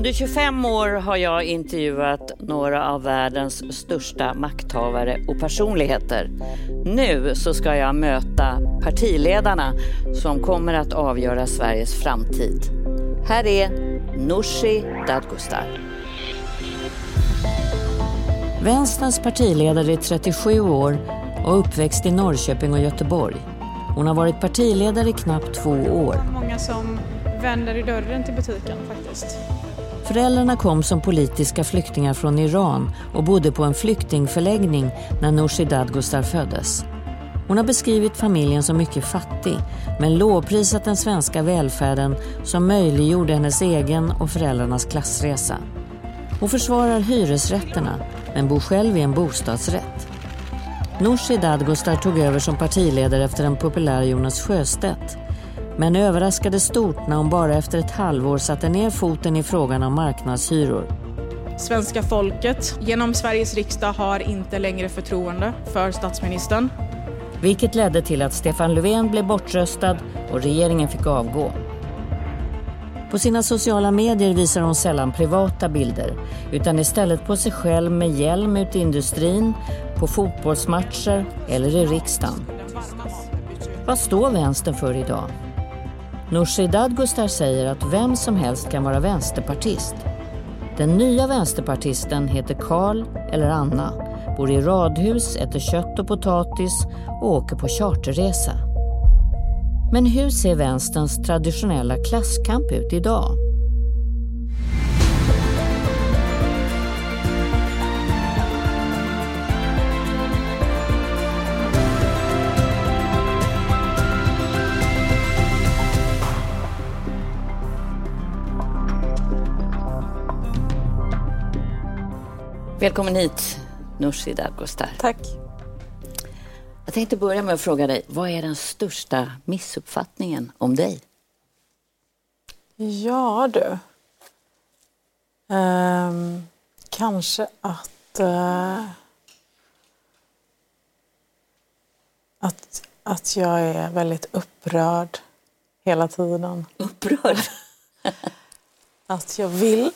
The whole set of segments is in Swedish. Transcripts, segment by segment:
Under 25 år har jag intervjuat några av världens största makthavare och personligheter. Nu så ska jag möta partiledarna som kommer att avgöra Sveriges framtid. Här är Nooshi Dadgostar. Vänsterns partiledare är 37 år och uppväxt i Norrköping och Göteborg. Hon har varit partiledare i knappt två år. Många som vänder i dörren till butiken faktiskt. Föräldrarna kom som politiska flyktingar från Iran och bodde på en flyktingförläggning när Nooshi Dadgostar föddes. Hon har beskrivit familjen som mycket fattig men lovprisat den svenska välfärden som möjliggjorde hennes egen och föräldrarnas klassresa. Hon försvarar hyresrätterna men bor själv i en bostadsrätt. Nooshi Dadgostar tog över som partiledare efter den populära Jonas Sjöstedt men överraskade stort när hon bara efter ett halvår satte ner foten i frågan om marknadshyror. Svenska folket genom Sveriges riksdag har inte längre förtroende för statsministern. Vilket ledde till att Stefan Löfven blev bortröstad och regeringen fick avgå. På sina sociala medier visar hon sällan privata bilder utan istället på sig själv med hjälm ut i industrin, på fotbollsmatcher eller i riksdagen. Vad står vänstern för idag? Nooshi Dadgostar säger att vem som helst kan vara vänsterpartist. Den nya vänsterpartisten heter Karl eller Anna, bor i radhus, äter kött och potatis och åker på charterresa. Men hur ser vänsterns traditionella klasskamp ut idag? Välkommen hit, Nooshi Dadgostar. Tack. Jag tänkte börja med att fråga dig, vad är den största missuppfattningen om dig? Ja du. Ehm, kanske att, eh, att... Att jag är väldigt upprörd hela tiden. Upprörd? Att jag vill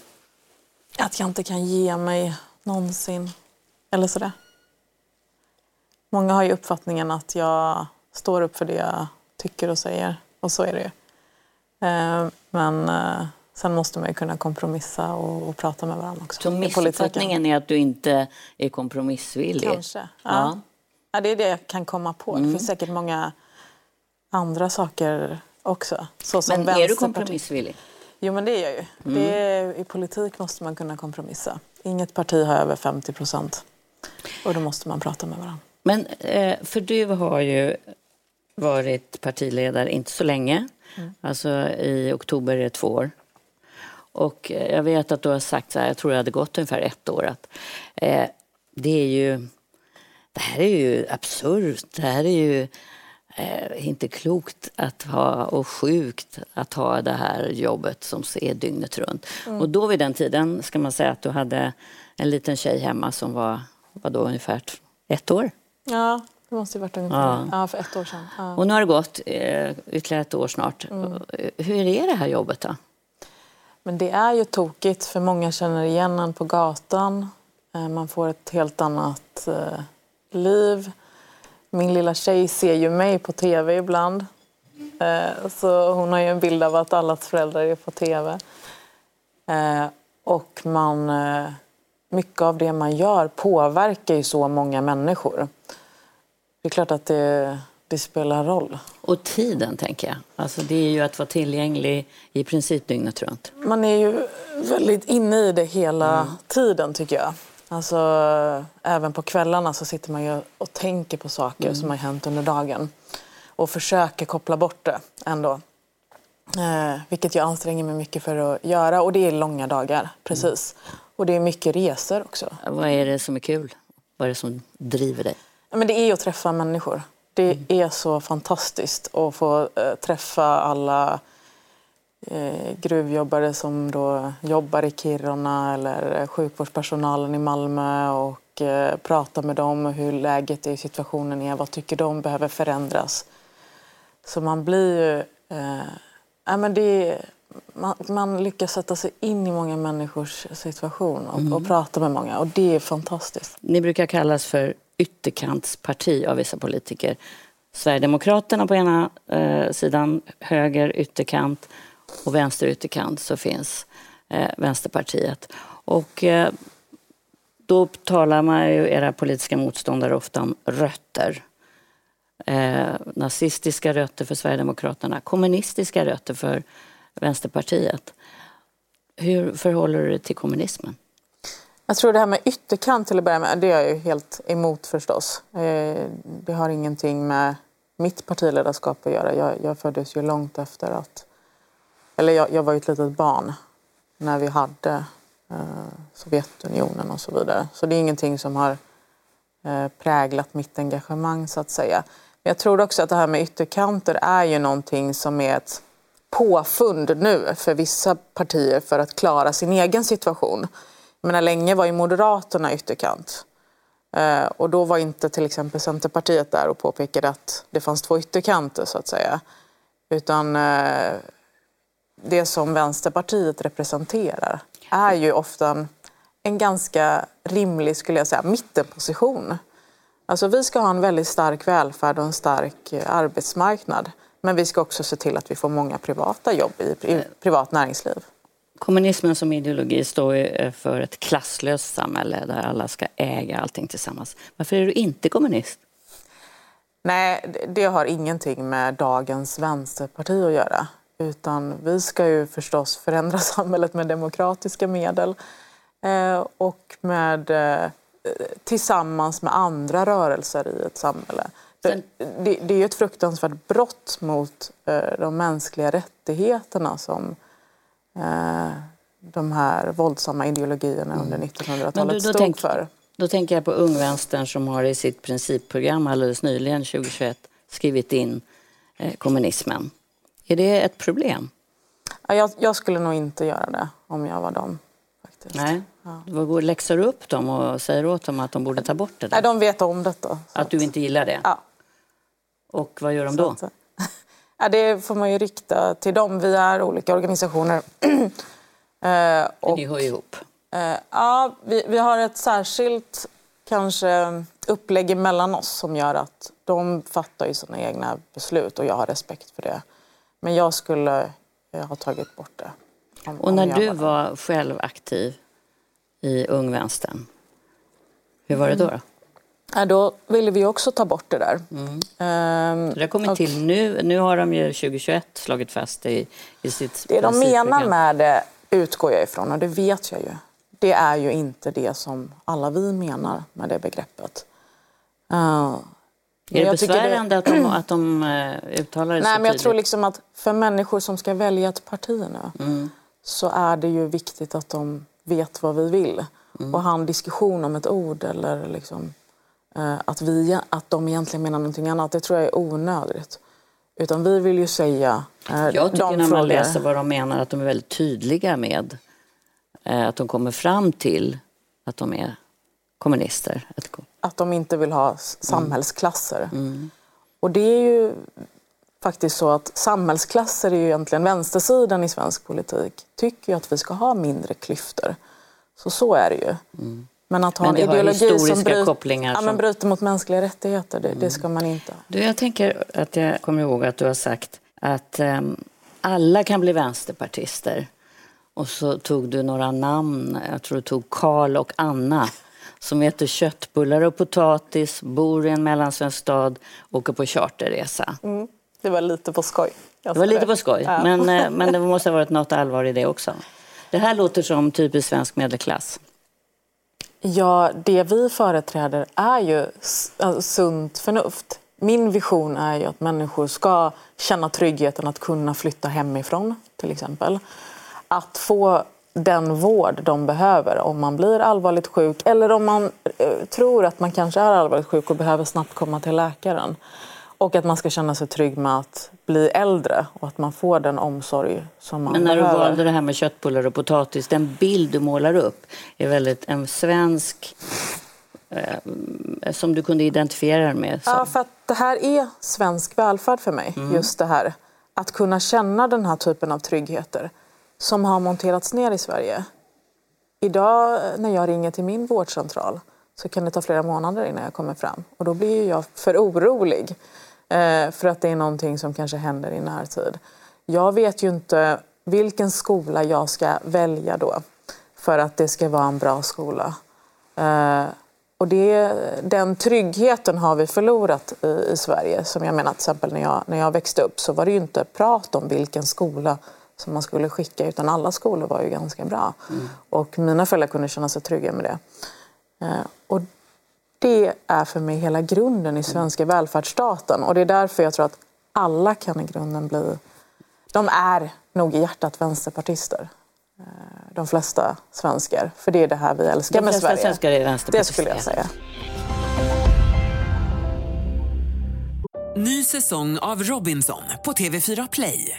att jag inte kan ge mig någonsin. Eller sådär. Många har ju uppfattningen att jag står upp för det jag tycker och säger. Och så är det ju. Eh, Men eh, sen måste man ju kunna kompromissa och, och prata med varandra också. Så missuppfattningen är att du inte är kompromissvillig? Kanske. Ja. Ja. Ja. det är det jag kan komma på. Mm. Det finns säkert många andra saker också. Men är du kompromissvillig? Jo, men det är jag ju. Mm. Det är, I politik måste man kunna kompromissa. Inget parti har över 50 procent. Och då måste man prata med varandra. Men eh, för du har ju varit partiledare inte så länge. Alltså i oktober är det två år. Och eh, jag vet att du har sagt så här, jag tror det hade gått ungefär ett år, att eh, det är ju, det här är ju absurt, det här är ju eh, inte klokt att ha och sjukt att ha det här jobbet som är dygnet runt. Och då vid den tiden ska man säga att du hade en liten tjej hemma som var, var då ungefär ett år. Ja, det måste ju varit ungefär Ja. ja. för ett år sedan. Ja. Och nu har det gått eh, ytterligare ett år snart. Hur är det här jobbet då? Men det är ju tokigt för många känner igen en på gatan. Eh, Man får ett helt annat eh, liv. Min lilla tjej ser ju mig på tv ibland. Eh, Så hon har ju en bild av att allas föräldrar är på tv. Eh, Och man, eh, mycket av det man gör påverkar ju så många människor. Det är klart att det, det spelar roll. Och tiden, tänker jag. Alltså, det är ju att vara tillgänglig i princip dygnet runt. Man är ju väldigt inne i det hela tiden tycker jag. Alltså, även på kvällarna så sitter man och tänker på saker som har hänt under dagen. Och försöker koppla bort det ändå. Eh, vilket jag anstränger mig mycket för att göra. Och det är långa dagar, precis. Och det är mycket resor också. Vad är det som är kul? Vad är det som driver dig? Men det är att träffa människor. Det är så fantastiskt att få eh, träffa alla eh, gruvjobbare som då jobbar i Kiruna eller sjukvårdspersonalen i Malmö och eh, prata med dem hur läget i situationen är, vad tycker de behöver förändras. Så man blir ju... Eh, men det, man, man, lyckas sätta sig in i många människors situation och, mm. och prata med många och det är fantastiskt. Ni brukar kallas för ytterkantsparti av vissa politiker. Sverigedemokraterna på ena eh, sidan, höger ytterkant och vänster ytterkant så finns eh, Vänsterpartiet. Och eh, då talar man ju, era politiska motståndare ofta om rötter. Eh, nazistiska rötter för Sverigedemokraterna, kommunistiska rötter för Vänsterpartiet. Hur förhåller du dig till kommunismen? Jag tror det här med ytterkant till att börja med, det är jag ju helt emot förstås. Eh, det har ingenting med mitt partiledarskap att göra. Jag, jag föddes ju långt efter att... Eller jag, jag var ju ett litet barn när vi hade eh, Sovjetunionen och så vidare. Så det är ingenting som har eh, präglat mitt engagemang så att säga. Men jag tror också att det här med ytterkanter är ju någonting som är ett påfund nu för vissa partier för att klara sin egen situation. Jag menar, länge var ju Moderaterna ytterkant. Eh, och då var inte till exempel Centerpartiet där och påpekade att det fanns två ytterkanter så att säga. Utan eh, det som Vänsterpartiet representerar är ju ofta en, ganska rimlig, skulle jag säga, mittenposition. Alltså vi ska ha en väldigt stark välfärd och en stark eh, arbetsmarknad. Men vi ska också se till att vi får många privata jobb i, i privat näringsliv. Kommunismen som ideologi står ju för ett klasslöst samhälle där alla ska äga allting tillsammans. Varför är du inte kommunist? Nej, det har ingenting med dagens vänsterparti att göra. Utan vi ska ju förstås förändra samhället med demokratiska medel eh, och med, eh, tillsammans med andra rörelser i ett samhälle. Det, det, är ett fruktansvärt brott mot eh, de mänskliga rättigheterna som de här våldsamma ideologierna under 1900-talet mm. stod tänk, för. Då tänker jag på Ungvänstern som har i sitt principprogram alldeles nyligen, 2021, skrivit in kommunismen. Är det ett problem? Ja, jag, jag, skulle nog inte göra det om jag var dem. Faktiskt. Nej. Ja. Du läxar upp dem och säger åt dem att de borde ta bort det där? Nej, de vet om detta. Att du inte gillar det? Ja. Och vad gör de då? ja, det får man ju rikta till dem. Vi är olika organisationer. eh, och, ni hör ihop? Eh, ja, vi, vi har ett särskilt kanske upplägg emellan oss som gör att de fattar ju sina egna beslut och jag har respekt för det. Men jag skulle eh, ha tagit bort det. Om, och när du var, var själv aktiv i Ung Vänstern, hur var det då? då? Ja, då ville vi också ta bort det där. Mm. Ehm, det har kommit och, till nu. Nu har de ju 2021 slagit fast i, i sitt Det de menar med det utgår jag ifrån och det vet jag ju. Det är ju inte det som alla vi menar med det begreppet. Uh, är det besvärande det... att de, att de uh, uttalar det Nej, så men Jag tror liksom att för människor som ska välja ett parti nu mm. så är det ju viktigt att de vet vad vi vill. Mm. Och ha en diskussion om ett ord eller liksom Eh, att, vi, att de egentligen menar någonting annat, det tror jag är onödigt. Utan vi vill ju säga eh, Jag tycker när man frågor... läser vad de menar att de är väldigt tydliga med eh, att de kommer fram till att de är kommunister. Att de inte vill ha samhällsklasser. Mm. Mm. Och det är ju faktiskt så att samhällsklasser är ju egentligen vänstersidan i svensk politik. Tycker ju att vi ska ha mindre klyftor. Så så är det ju. Mm. Men att ha men en ideologi som bryter, kopplingar som... Ja, bryter mot mänskliga rättigheter, det, mm. det, ska man inte Du, jag tänker att jag kommer ihåg att du har sagt att um, alla kan bli vänsterpartister. Och så tog du några namn, jag tror du tog Karl och Anna som äter köttbullar och potatis, bor i en mellansvensk stad, åker på charterresa. Mm. Det var lite på skoj. Det var lite på skoj, ja. men, eh, men det måste ha varit något allvar i det också. Det här låter som typisk svensk medelklass. Ja, det vi företräder är ju sunt förnuft. Min vision är ju att människor ska känna tryggheten att kunna flytta hemifrån, till exempel. Att få den vård de behöver om man blir allvarligt sjuk eller om man eh, tror att man kanske är allvarligt sjuk och behöver snabbt komma till läkaren. Och att man ska känna sig trygg med att bli äldre och att man får den omsorg som man Men när behöver. du valde det här med köttbullar och potatis, den bild du målar upp är väldigt en svensk eh, som du kunde identifiera dig med. Ja, som. för att det här är svensk välfärd för mig. Just det här. Att kunna känna den här typen av tryggheter som har monterats ner i Sverige. Idag när jag ringer till min vårdcentral så kan det ta flera månader innan jag kommer fram. Och då blir jag för orolig. Eh, för att det är någonting som kanske händer i närtid. Jag vet ju inte vilken skola jag ska välja då. För att det ska vara en bra skola. Eh, och det, den tryggheten har vi förlorat i, i Sverige. Som jag menar till exempel när jag, när jag växte upp så var det ju inte prat om vilken skola som man skulle skicka utan alla skolor var ju ganska bra. Och mina föräldrar kunde känna sig trygga med det. Eh, och det är för mig hela grunden i svenska välfärdsstaten. Och det är därför jag tror att alla kan i grunden bli... De är nog i hjärtat vänsterpartister. Eh, De flesta svenskar. För det är det här vi älskar De med flesta Sverige. svenskar är Det vänsterpartister. skulle jag säga. Ny säsong av Robinson på TV4 Play.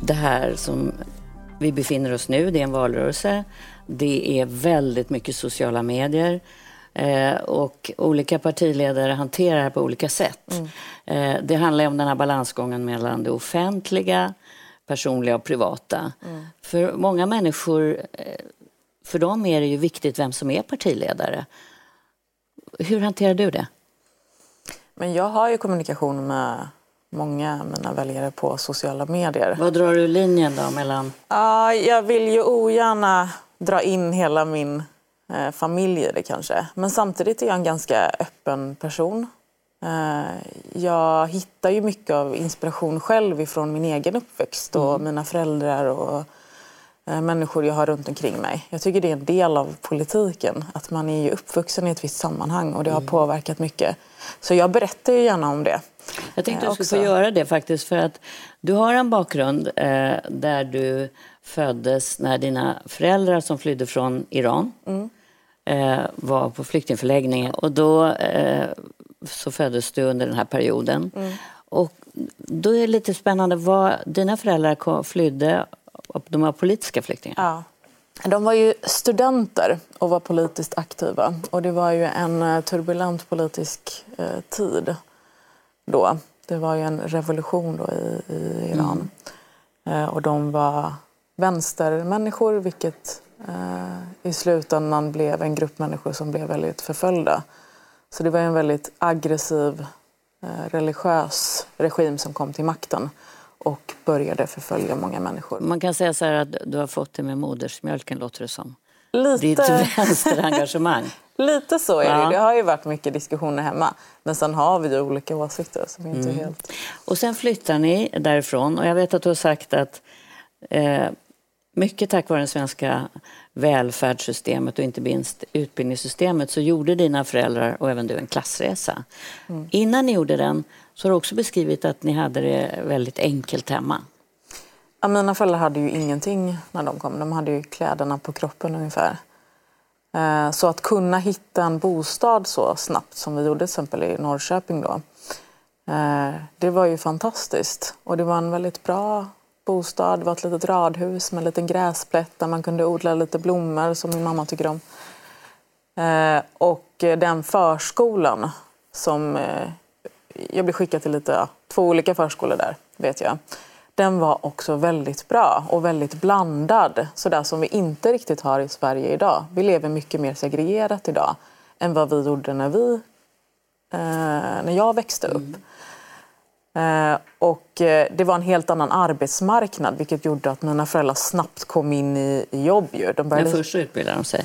det här som vi befinner oss nu, det är en valrörelse. Det är väldigt mycket sociala medier. Eh, och olika partiledare hanterar det här på olika sätt. Eh, det handlar om den här balansgången mellan det offentliga, personliga och privata. För många människor, eh, för dem är det ju viktigt vem som är partiledare. Hur hanterar du det? Men jag har ju kommunikation med många av mina väljare på sociala medier. Vad drar du linjen då mellan Ja, jag vill ju ogärna dra in hela min eh, familj i det kanske. Men samtidigt är jag en ganska öppen person. Eh, jag hittar ju mycket av inspiration själv ifrån min egen uppväxt och mina föräldrar och eh, människor jag har runt omkring mig. Jag tycker det är en del av politiken. Att man är ju uppvuxen i ett visst sammanhang och det har påverkat mycket. Så jag berättar ju gärna om det. Jag tänkte Eh, du skulle också. få göra det faktiskt för att du har en bakgrund eh, där du föddes när dina föräldrar som flydde från Iran Mm. eh, var på flyktingförläggning och då eh, så föddes du under den här perioden. Mm. Och då är det lite spännande, vad dina föräldrar kom, flydde, de var politiska flyktingar? Ja. De var ju studenter och var politiskt aktiva. Och det var ju en eh, turbulent politisk eh, tid då. Det var ju en revolution då i, i Iran. Eh, och de var vänstermänniskor, vilket eh, i slutändan blev en grupp människor som blev väldigt förföljda. Så det var en väldigt aggressiv eh, religiös regim som kom till makten och började förfölja många människor. Man kan säga så här att du har fått det med modersmjölken låter det som. Ditt Lite, vänsterengagemang. lite så är det. Ja. Det har ju varit mycket diskussioner hemma. Men sen har vi ju olika åsikter som inte Mm. helt... Och sen flyttar ni därifrån och jag vet att du har sagt att eh, mycket tack vare det svenska välfärdssystemet och inte minst utbildningssystemet så gjorde dina föräldrar och även du en klassresa. Innan ni gjorde den så har du också beskrivit att ni hade det väldigt enkelt hemma. Ja, mina föräldrar hade ju ingenting när de kom. De hade ju kläderna på kroppen ungefär. Eh, så att kunna hitta en bostad så snabbt som vi gjorde till exempel i Norrköping då. Eh, det var ju fantastiskt. Och det var en väldigt bra bostad. Det var ett litet radhus med en liten gräsplätt där man kunde odla lite blommor som min mamma tycker om. Eh, och den förskolan som... Jag blev skickad till lite, två olika förskolor där, vet jag den var också väldigt bra och väldigt blandad. Sådär som vi inte riktigt har i Sverige idag. Vi lever mycket mer segregerat idag än vad vi gjorde när, vi, eh, när jag växte upp. Mm. Eh, och eh, det var en helt annan arbetsmarknad vilket gjorde att mina föräldrar snabbt kom in i, i jobb. Ju. De började... Men först utbildade de sig?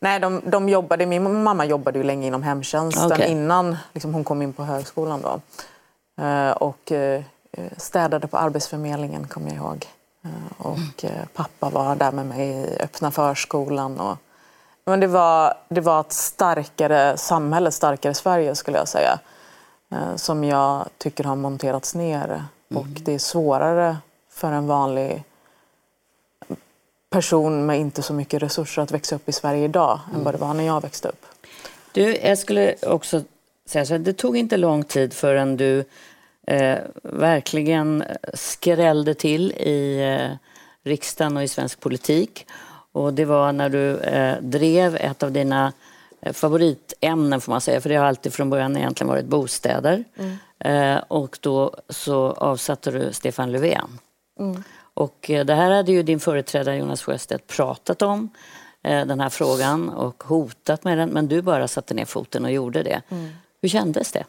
Nej, de, de jobbade, min mamma jobbade ju länge inom hemtjänsten okay. innan liksom, hon kom in på högskolan. Då. Eh, och städade på Arbetsförmedlingen, kommer jag ihåg. Eh, och eh, pappa var där med mig i öppna förskolan. Och, men det var, det var ett starkare samhälle, starkare Sverige skulle jag säga. Eh, som jag tycker har monterats ner. Mm. Och det är svårare för en vanlig person med inte så mycket resurser att växa upp i Sverige idag mm. än vad det var när jag växte upp. Du, jag skulle också säga så här, det tog inte lång tid förrän du eh, verkligen skrällde till i eh, riksdagen och i svensk politik. Och det var när du eh, drev ett av dina eh, favoritämnen får man säga, för det har alltid från början egentligen varit bostäder. Mm. Eh, och då så avsatte du Stefan Löfven. Mm. Och eh, det här hade ju din företrädare Jonas Sjöstedt pratat om, den här frågan och hotat med den, men du bara satte ner foten och gjorde det. Mm. Hur kändes det?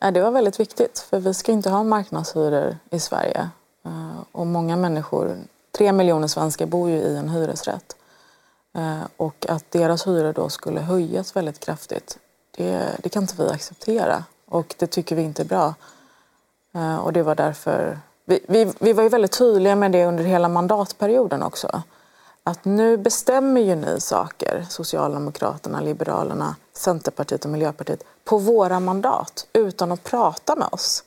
Det var väldigt viktigt för vi ska inte ha marknadshyror i Sverige. Eh, och många människor, tre miljoner svenskar bor ju i en hyresrätt. Eh, och att deras hyror då skulle höjas väldigt kraftigt, det, det kan inte vi acceptera. Och det tycker vi inte är bra. Eh, och det var därför... Vi, vi, vi var ju väldigt tydliga med det under hela mandatperioden också att nu bestämmer ju ni saker, Socialdemokraterna, Liberalerna, Centerpartiet och Miljöpartiet, på våra mandat utan att prata med oss.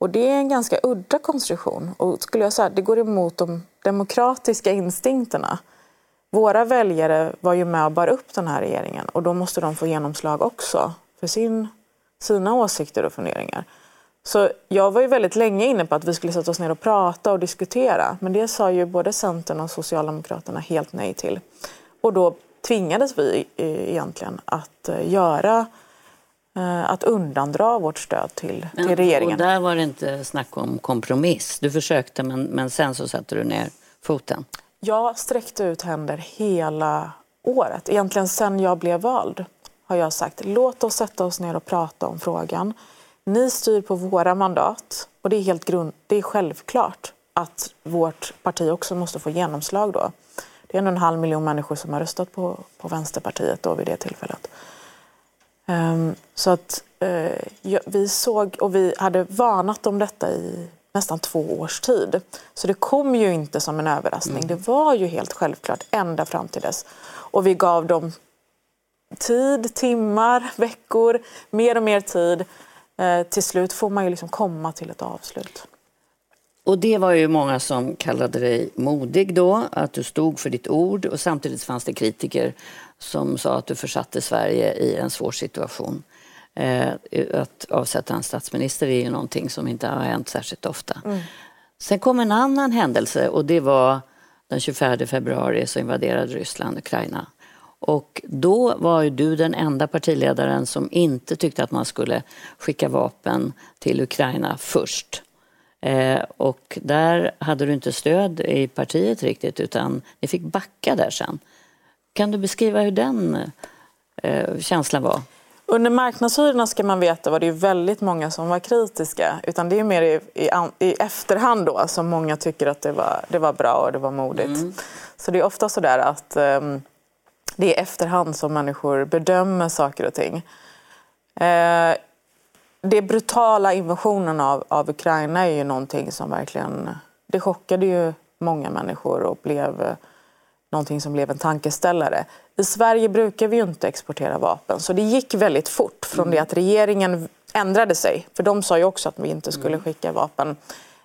Och det är en ganska udda konstruktion och skulle jag säga, det går emot de demokratiska instinkterna. Våra väljare var ju med och bar upp den här regeringen och då måste de få genomslag också för sin, sina åsikter och funderingar. Så jag var ju väldigt länge inne på att vi skulle sätta oss ner och prata och diskutera. Men det sa ju både Centern och Socialdemokraterna helt nej till. Och då tvingades vi egentligen att eh, göra eh, att undandra vårt stöd till, men, till regeringen. Och där var det inte snack om kompromiss. Du försökte men, men sen så satte du ner foten. Jag sträckte ut händer hela året. Egentligen sen jag blev vald har jag sagt låt oss sätta oss ner och prata om frågan. Ni styr på våra mandat och det är, helt grund, det är självklart att vårt parti också måste få genomslag då. Det är en halv miljon människor som har röstat på, på Vänsterpartiet då vid det tillfället. Um, så att uh, ja, vi såg, och vi hade varnat om detta i nästan två års tid. Så det kom ju inte som en överraskning. Mm. Det var ju helt självklart ända fram till dess. Och vi gav dem tid, timmar, veckor, mer och mer tid Eh, till slut får man ju liksom komma till ett avslut. Och det var ju många som kallade dig modig då, att du stod för ditt ord och samtidigt fanns det kritiker som sa att du försatte Sverige i en svår situation. Eh, att avsätta en statsminister är ju någonting som inte har hänt särskilt ofta. Mm. Sen kom en annan händelse och det var den 24 februari så invaderade Ryssland Ukraina. Och då var ju du den enda partiledaren som inte tyckte att man skulle skicka vapen till Ukraina först. Eh, och där hade du inte stöd i partiet riktigt utan ni fick backa där sen. Kan du beskriva hur den eh, känslan var? Under marknadshyrorna ska man veta var det väldigt många som var kritiska. Utan det är mer i, i, i efterhand då som många tycker att det var, det var bra och det var modigt. Mm. Så det är ofta så där att um, det är i efterhand som människor bedömer saker och ting. Eh, det brutala invasionen av, av Ukraina är ju någonting som verkligen... Det chockade ju många människor och blev eh, någonting som blev en tankeställare. I Sverige brukar vi ju inte exportera vapen så det gick väldigt fort från mm. det att regeringen ändrade sig. För de sa ju också att vi inte skulle mm. skicka vapen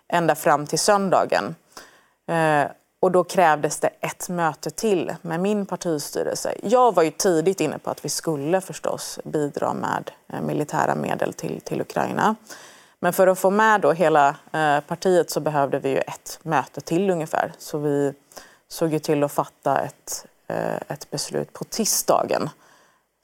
ända fram till söndagen. Eh, och då krävdes det ett möte till med min partistyrelse. Jag var ju tidigt inne på att vi skulle förstås bidra med eh, militära medel till, till Ukraina. Men för att få med då hela eh, partiet så behövde vi ju ett möte till ungefär. Så vi såg ju till att fatta ett, eh, ett beslut på tisdagen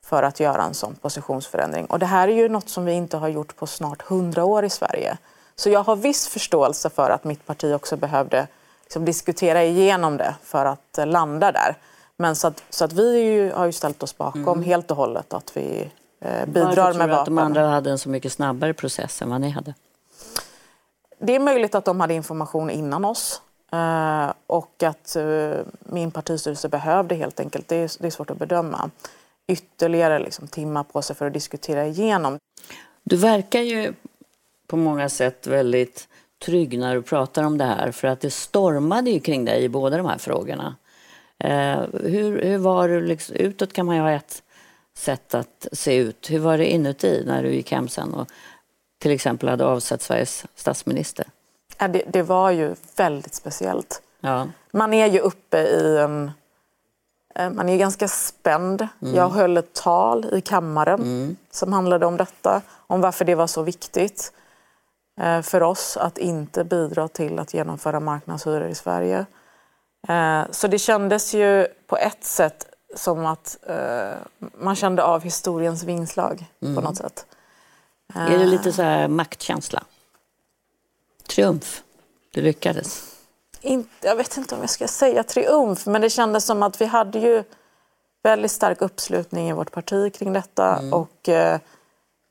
för att göra en sån positionsförändring. Och det här är ju något som vi inte har gjort på snart hundra år i Sverige. Så jag har viss förståelse för att mitt parti också behövde liksom, diskutera igenom det för att eh, landa där. Men så att, så att vi ju, har ju ställt oss bakom mm. helt och hållet att vi eh, bidrar Varför med tror du att de andra hade en så mycket snabbare process än vad ni hade? Det är möjligt att de hade information innan oss. Uh, och att uh, min partistyrelse behövde helt enkelt, det är, det är svårt att bedöma, ytterligare liksom, timmar på sig för att diskutera igenom. Du verkar ju på många sätt väldigt trygg när du pratar om det här för att det stormade ju kring dig i båda de här frågorna. Uh, hur, hur var det, liksom, utåt kan man ju ha ett sätt att se ut. Hur var det inuti när du gick hem sen och till exempel hade avsatt Sveriges statsminister? Ja, det, det var ju väldigt speciellt. Ja. Man är ju uppe i en... Eh, man är ganska spänd. Mm. Jag höll ett tal i kammaren mm. som handlade om detta, om varför det var så viktigt eh, för oss att inte bidra till att genomföra marknadshyror i Sverige. Eh, så det kändes ju på ett sätt som att man kände av historiens vingslag mm. på något sätt. Är det lite så här maktkänsla? Triumf? Du lyckades? Inte, jag vet inte om jag ska säga triumf, men det kändes som att vi hade ju väldigt stark uppslutning i vårt parti kring detta mm. och eh,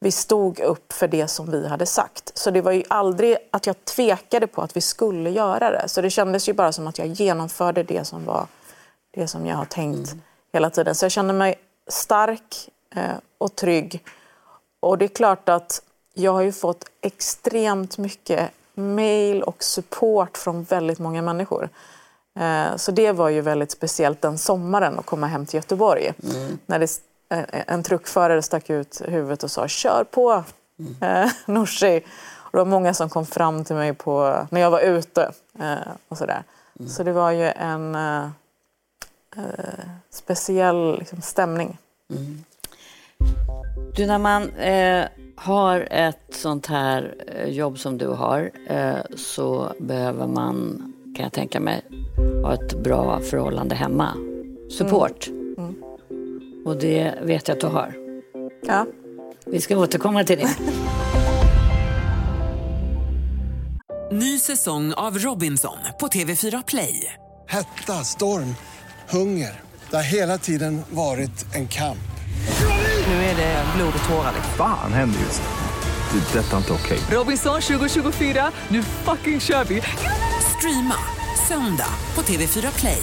vi stod upp för det som vi hade sagt. Så det var ju aldrig att jag tvekade på att vi skulle göra det. Så det kändes ju bara som att jag genomförde det som var det som jag har tänkt mm. hela tiden. Så jag kände mig stark eh, och trygg och det är klart att jag har ju fått extremt mycket mail och support från väldigt många människor. Eh, så det var ju väldigt speciellt den sommaren att komma hem till Göteborg. Mm. När det, eh, en truckförare stack ut huvudet och sa “kör på mm. Nooshi”. Och det var många som kom fram till mig på, när jag var ute. Och sådär. Mm. Så det var ju en eh, speciell liksom, stämning. Mm. Du, när man eh, har ett sånt här eh, jobb som du har eh, så behöver man, kan jag tänka mig, ha ett bra förhållande hemma. Support. Mm. Mm. Och det vet jag att du har. Ja. Vi ska återkomma till det. Ny säsong av Robinson på TV4 Play. Hetta, storm, hunger. Det har hela tiden varit en kamp. Nu är det blod och tårar. Fan händer just det. Det är detta inte okej. Okay. Robinson 2024, nu fucking kör vi. Streama söndag på TV4 Play.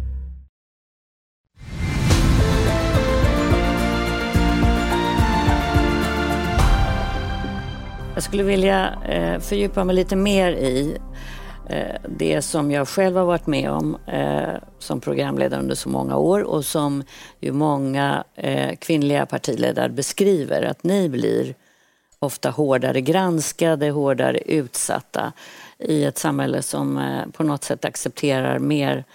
Jag skulle vilja eh, fördjupa mig lite mer i Eh, det som jag själv har varit med om eh, som programledare under så många år och som ju många eh, kvinnliga partiledare beskriver, att ni blir ofta hårdare granskade, hårdare utsatta i ett samhälle som eh, på något sätt accepterar mer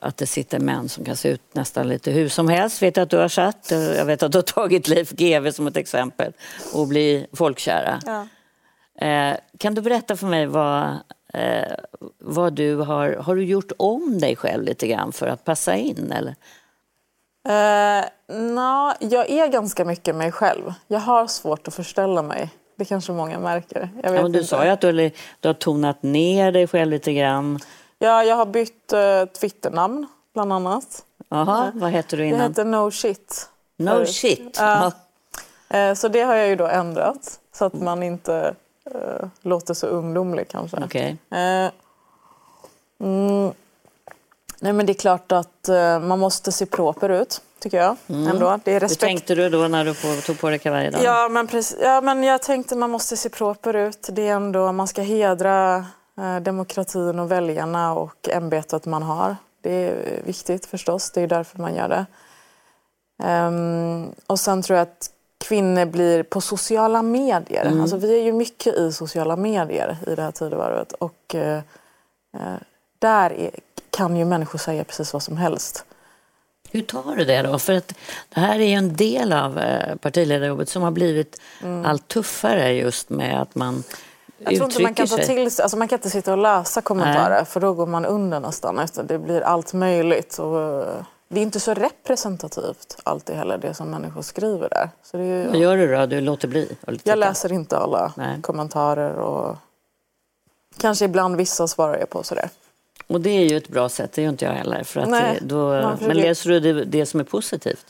att det sitter män som kan se ut nästan lite hur som helst. Vet att du har satt. Jag vet att du har tagit Leif GW som ett exempel och bli folkkära. Ja. Kan du berätta för mig vad eh, vad du har, har du gjort om dig själv lite grann för att passa in eller? Uh, no, jag är ganska mycket mig själv. Jag har svårt att förställa mig. Det kanske många märker. Jag vet ja, du inte. sa ju att du, du har tonat ner dig själv lite grann. Ja, jag har bytt uh, Twitternamn bland annat. Jaha, uh, vad heter du innan? Jag heter No Shit. No Förut. Shit? Uh, så det har jag ju då ändrat så att man inte Uh, låter så ungdomlig kanske. Okay. Eh, mm, nej men det är klart att man måste se proper ut, tycker jag. Mm. Ändå. Det är respekt. Hur tänkte du då när du på, tog på dig kavajen? Ja men, precis, ja, men jag tänkte att man måste se proper ut. Det är ändå, man ska hedra demokratin och väljarna och ämbetet man har. Det är viktigt förstås, det är därför man gör det. Um, och sen tror jag att kvinnor blir på sociala medier. Mm. Alltså, vi är ju mycket i sociala medier i det här tidevarvet. Och eh, eh, där är, kan ju människor säga precis vad som helst. Hur tar du det då? För att det här är ju en del av eh, partiledarjobbet som har blivit allt tuffare just med att man Mm. Jag tror inte man kan ta till sig, alltså man kan inte sitta och läsa kommentarer för då går man under nästan. Utan Det blir allt möjligt. Och eh, det är inte så representativt alltid heller det som människor skriver där. Så det är, Vad gör du då? Du låter bli? jag läser inte alla Nej. kommentarer och kanske ibland vissa svarar jag på sådär. Och det är ju ett bra sätt, det gör inte jag heller. För att Nej, då, men läser du det, det som är positivt?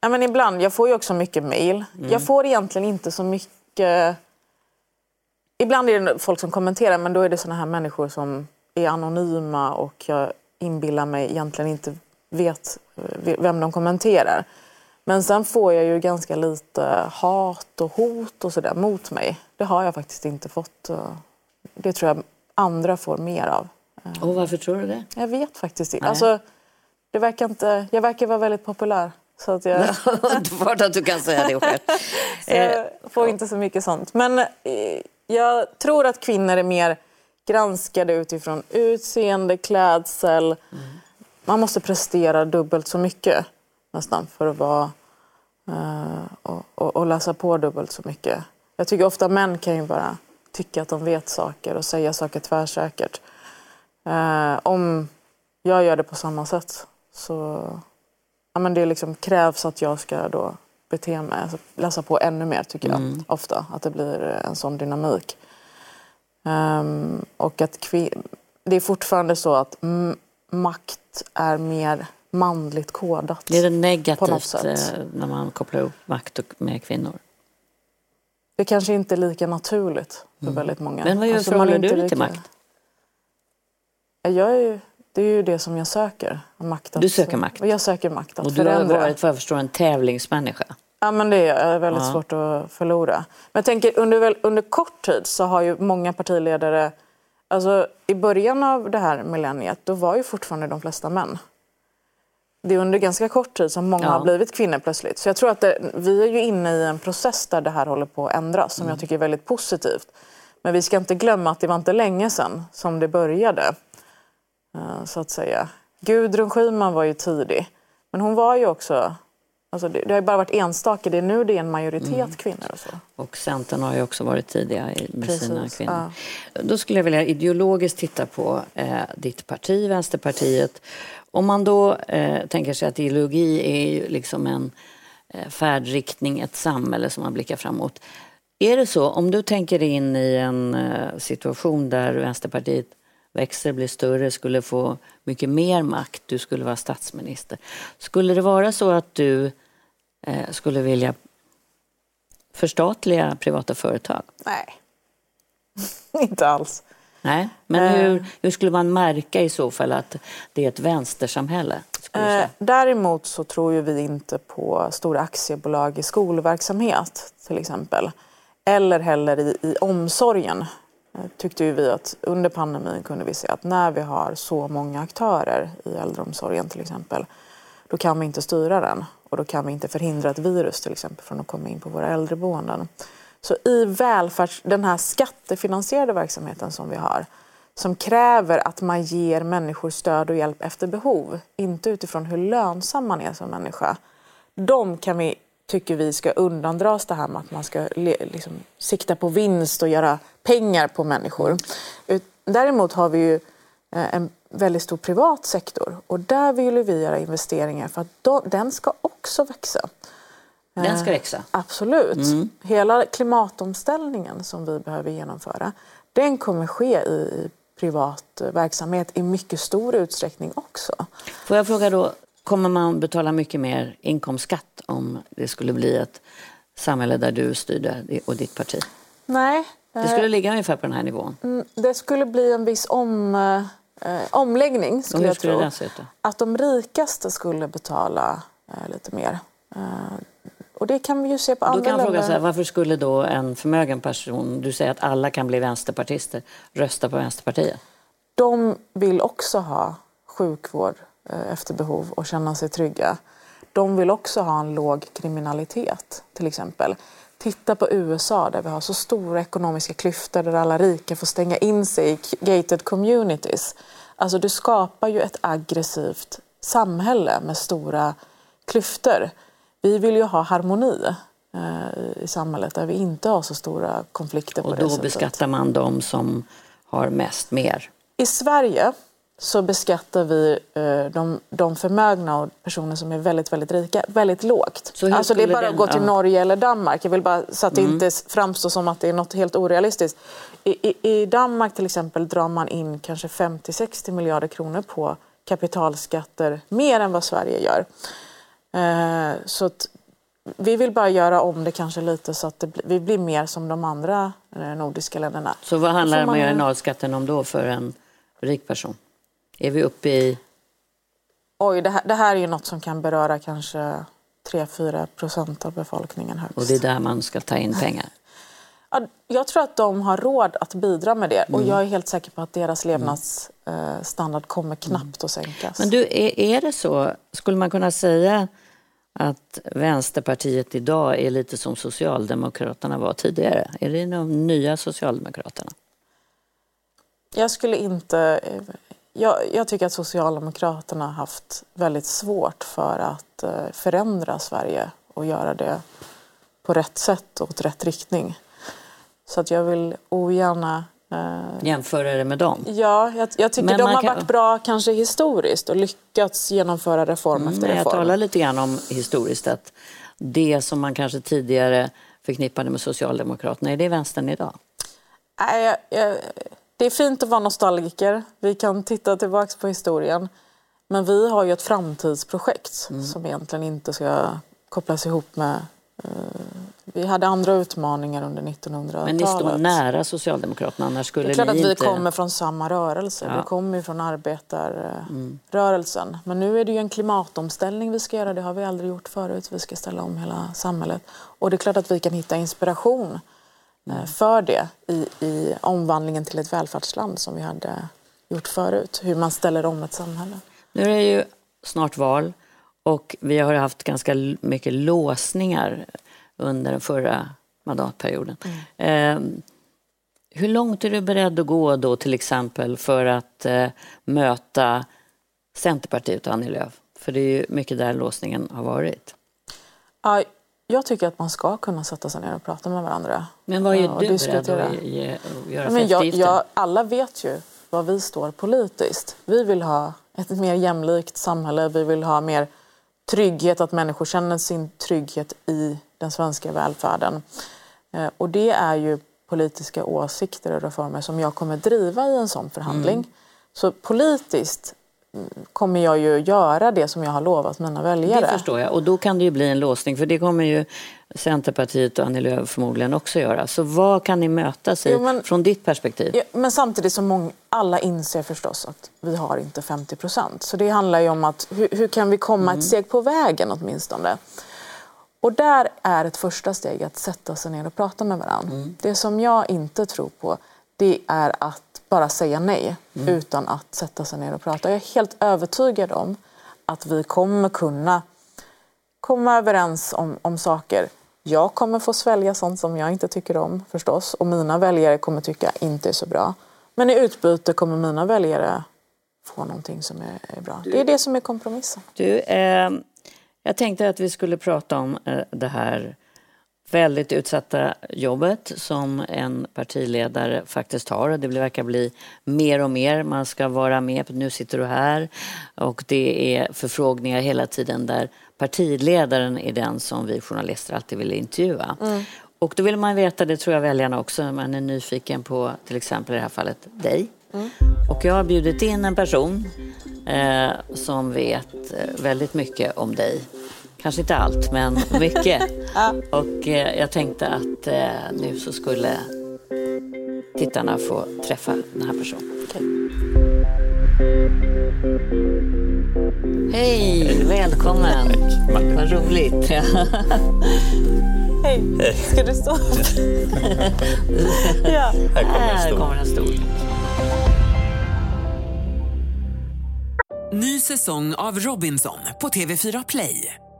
Ja, men ibland, jag får ju också mycket mail. Mm. Jag får egentligen inte så mycket... Ibland är det folk som kommenterar men då är det såna här människor som är anonyma och jag inbillar mig egentligen inte vet eh, vem de kommenterar. Men sen får jag ju ganska lite hat och hot och sådär mot mig. Det har jag faktiskt inte fått. eh, Det tror jag andra får mer av. Och varför tror du det? Jag vet faktiskt inte. Alltså, det verkar inte... Jag verkar vara väldigt populär. Så att jag... Klart att du kan säga det själv. Så jag får inte så mycket sånt. Men eh, jag tror att kvinnor är mer granskade utifrån utseende, klädsel. Man måste prestera dubbelt så mycket nästan för att vara uh, och, och, och läsa på dubbelt så mycket. Jag tycker ofta män kan ju bara tycka att de vet saker och säga saker tvärsäkert. Uh, om jag gör det på samma sätt så ja, men det liksom krävs att jag ska då bete mig, alltså läsa på ännu mer tycker jag Mm. ofta. Att det blir en sån dynamik. Ehm, och att kvin- det är fortfarande så att m- makt är mer manligt kodat. Det är det negativt eh, när man kopplar ihop makt och- med kvinnor. Det kanske inte är lika naturligt för väldigt många. Mm. Men vad gör, Alltså, förhåller du dig till makt? Jag är ju, det är ju det som jag söker. Makt att, Du söker makt? Jag söker makt att Och du har förändra. varit, vad jag förstår, en tävlingsmänniska. Ja, men det är väldigt Ja. svårt att förlora. Men jag tänker, under, under kort tid så har ju många partiledare... Alltså, I början av det här millenniet då var ju fortfarande de flesta män. Det är under ganska kort tid som många Ja. har blivit kvinnor plötsligt. Så jag tror att det, vi är ju inne i en process där det här håller på att ändras som Mm. jag tycker är väldigt positivt. Men vi ska inte glömma att det var inte länge sedan som det började. Eh, Så att säga. Gudrun Schyman var ju tidig. Men hon var ju också... Alltså det, det har bara varit enstaka. Det är nu det är en majoritet Mm. kvinnor. Och så. Och Centern har ju också varit tidiga med sina Precis, kvinnor. Då skulle jag vilja ideologiskt titta på eh, ditt parti, Vänsterpartiet. Om man då eh, tänker sig att ideologi är ju liksom en eh, färdriktning, ett samhälle som man blickar framåt. Är det så, om du tänker in i en eh, situation där Vänsterpartiet växer, blir större, skulle få mycket mer makt, du skulle vara statsminister. Skulle det vara så att du eh, skulle vilja förstatliga privata företag? Nej, inte alls. Nej, men Eh. hur, hur skulle man märka i så fall att det är ett vänstersamhälle? Eh, däremot så tror ju vi inte på stora aktiebolag i skolverksamhet till exempel. Eller heller i, i omsorgen. Eh, tyckte ju vi att under pandemin kunde vi se att när vi har så många aktörer i äldreomsorgen till exempel. Då kan vi inte styra den och då kan vi inte förhindra ett virus till exempel från att komma in på våra äldreboenden. Så i välfärds, den här skattefinansierade verksamheten som vi har som kräver att man ger människor stöd och hjälp efter behov, inte utifrån hur lönsam man är som människa. De kan vi, tycker vi ska undandras det här med att man ska liksom, sikta på vinst och göra pengar på människor. Däremot har vi ju eh, en väldigt stor privat sektor och där vill vi göra investeringar för att den ska också växa. Den ska växa. Absolut. Hela klimatomställningen som vi behöver genomföra, den kommer ske i, i privat eh, verksamhet i mycket stor utsträckning också. Får jag fråga då, kommer man betala mycket mer inkomstskatt om det skulle bli ett samhälle där du styrde och ditt parti? Nej. Det skulle ligga ungefär på den här nivån. Mm, Det skulle bli en viss om, eh, omläggning skulle hur jag skulle tro. då? Att de rikaste skulle betala eh, lite mer. Eh, och det kan vi ju se på Då andra kan jag fråga länder. så här, varför skulle då en förmögen person, du säger att alla kan bli vänsterpartister, rösta på Vänsterpartiet? De vill också ha sjukvård eh, efter behov och känna sig trygga. de vill också ha en låg kriminalitet till exempel. Titta på USA där vi har så stora ekonomiska klyftor där alla rika får stänga in sig i gated communities. Alltså du skapar ju ett aggressivt samhälle med stora klyftor. Vi vill ju ha harmoni eh, i samhället där vi inte har så stora konflikter Och då beskattar man de som har mest mer. I Sverige så beskattar vi eh, de, de förmögna och personer som är väldigt, väldigt rika väldigt lågt. Alltså det är bara den- att gå till ja. Norge eller Danmark. Jag vill bara så att det Mm. inte framstår som att det är något helt orealistiskt. I, i, I Danmark till exempel drar man in kanske 50-60 miljarder kronor på kapitalskatter mer än vad Sverige gör. Eh, så att vi vill bara göra om det kanske lite så att det vi blir mer som de andra eh, nordiska länderna. Så vad handlar man- marginalskatten om då för en rik person? Är vi uppe i... Oj, det här, det här är ju något som kan beröra kanske 3-4 procent av befolkningen högst. Och det är där man ska ta in pengar? Ja, jag tror att de har råd att bidra med det och Mm. jag är helt säker på att deras levnadsstandard kommer knappt att sänkas. Men du, är, är det så, skulle man kunna säga att Vänsterpartiet idag är lite som Socialdemokraterna var tidigare? Är det de nya Socialdemokraterna? Jag skulle inte... Jag, jag tycker att Socialdemokraterna har haft väldigt svårt för att eh, förändra Sverige och göra det på rätt sätt och åt rätt riktning. Så att jag vill ogärna... Eh, Jämföra det med dem? Ja, jag, jag tycker Men de har kan- varit bra kanske historiskt och lyckats genomföra reform efter Men jag reform. talar lite grann om historiskt att det som man kanske tidigare förknippade med Socialdemokraterna, är det vänstern idag? Nej, jag, jag, det är fint att vara nostalgiker. Vi kan titta tillbaka på historien. Men vi har ju ett framtidsprojekt Mm. som egentligen inte ska kopplas ihop med... eh, vi hade andra utmaningar under 1900-talet. Men ni står nära Socialdemokraterna, annars skulle Det är klart att vi inte... kommer från samma rörelse. Ja. Vi kommer från arbetarrörelsen. Men nu är det ju en klimatomställning vi ska göra. Det har vi aldrig gjort förut. Vi ska ställa om hela samhället. Och det är klart att vi kan hitta inspiration för det i, i omvandlingen till ett välfärdsland som vi hade gjort förut. Hur man ställer om ett samhälle. Nu är det ju snart val och vi har haft ganska mycket låsningar under den förra mandatperioden. Eh, hur långt är du beredd att gå då till exempel för att eh, möta Centerpartiet och Annie Lööf? För det är ju mycket där låsningen har varit. Ja, jag tycker att man ska kunna sätta sig ner och prata med varandra. Men vad är och du beredd att ge, göra för men jag, jag, alla vet ju var vi står politiskt. Vi vill ha ett mer jämlikt samhälle. Vi vill ha mer trygghet, att människor känner sin trygghet i den svenska välfärden. Eh, Och det är ju politiska åsikter och reformer som jag kommer driva i en sån förhandling. Mm. Så politiskt kommer jag ju göra det som jag har lovat mina väljare. Det förstår jag. Och då kan det ju bli en låsning, för det kommer ju Centerpartiet och Annie Lööf förmodligen också göra. Så vad kan ni mötas i Jo, men- från ditt perspektiv? Ja, men samtidigt som många, alla inser förstås att vi har inte 50 procent. Så det handlar ju om att hur, hur kan vi komma Mm. ett steg på vägen åtminstone. Och där är ett första steg att sätta sig ner och prata med varandra. Mm. Det som jag inte tror på det är att bara säga nej Mm. utan att sätta sig ner och prata. Jag är helt övertygad om att vi kommer kunna komma överens om, om saker. Jag kommer få svälja sånt som jag inte tycker om förstås och mina väljare kommer tycka inte är så bra. Men i utbyte kommer mina väljare få någonting som är, är bra. Det är det som är kompromissen. Du, eh, jag tänkte att vi skulle prata om eh, det här väldigt utsatta jobbet som en partiledare faktiskt har. Det verkar bli mer och mer. Man ska vara med. Nu sitter du här. Och det är förfrågningar hela tiden där partiledaren är den som vi journalister alltid vill intervjua. Och då vill man veta, det tror jag väljarna också, man är nyfiken på till exempel i det här fallet dig. Och jag har bjudit in en person eh, som vet eh, väldigt mycket om dig. Kanske inte allt, men mycket. Och eh, jag tänkte att eh, nu så skulle tittarna få träffa den här personen. Hej, välkommen. Vad roligt. Hej, ska du stå ja. Här kommer en stol. Ny säsong av Robinson på TV4 Play.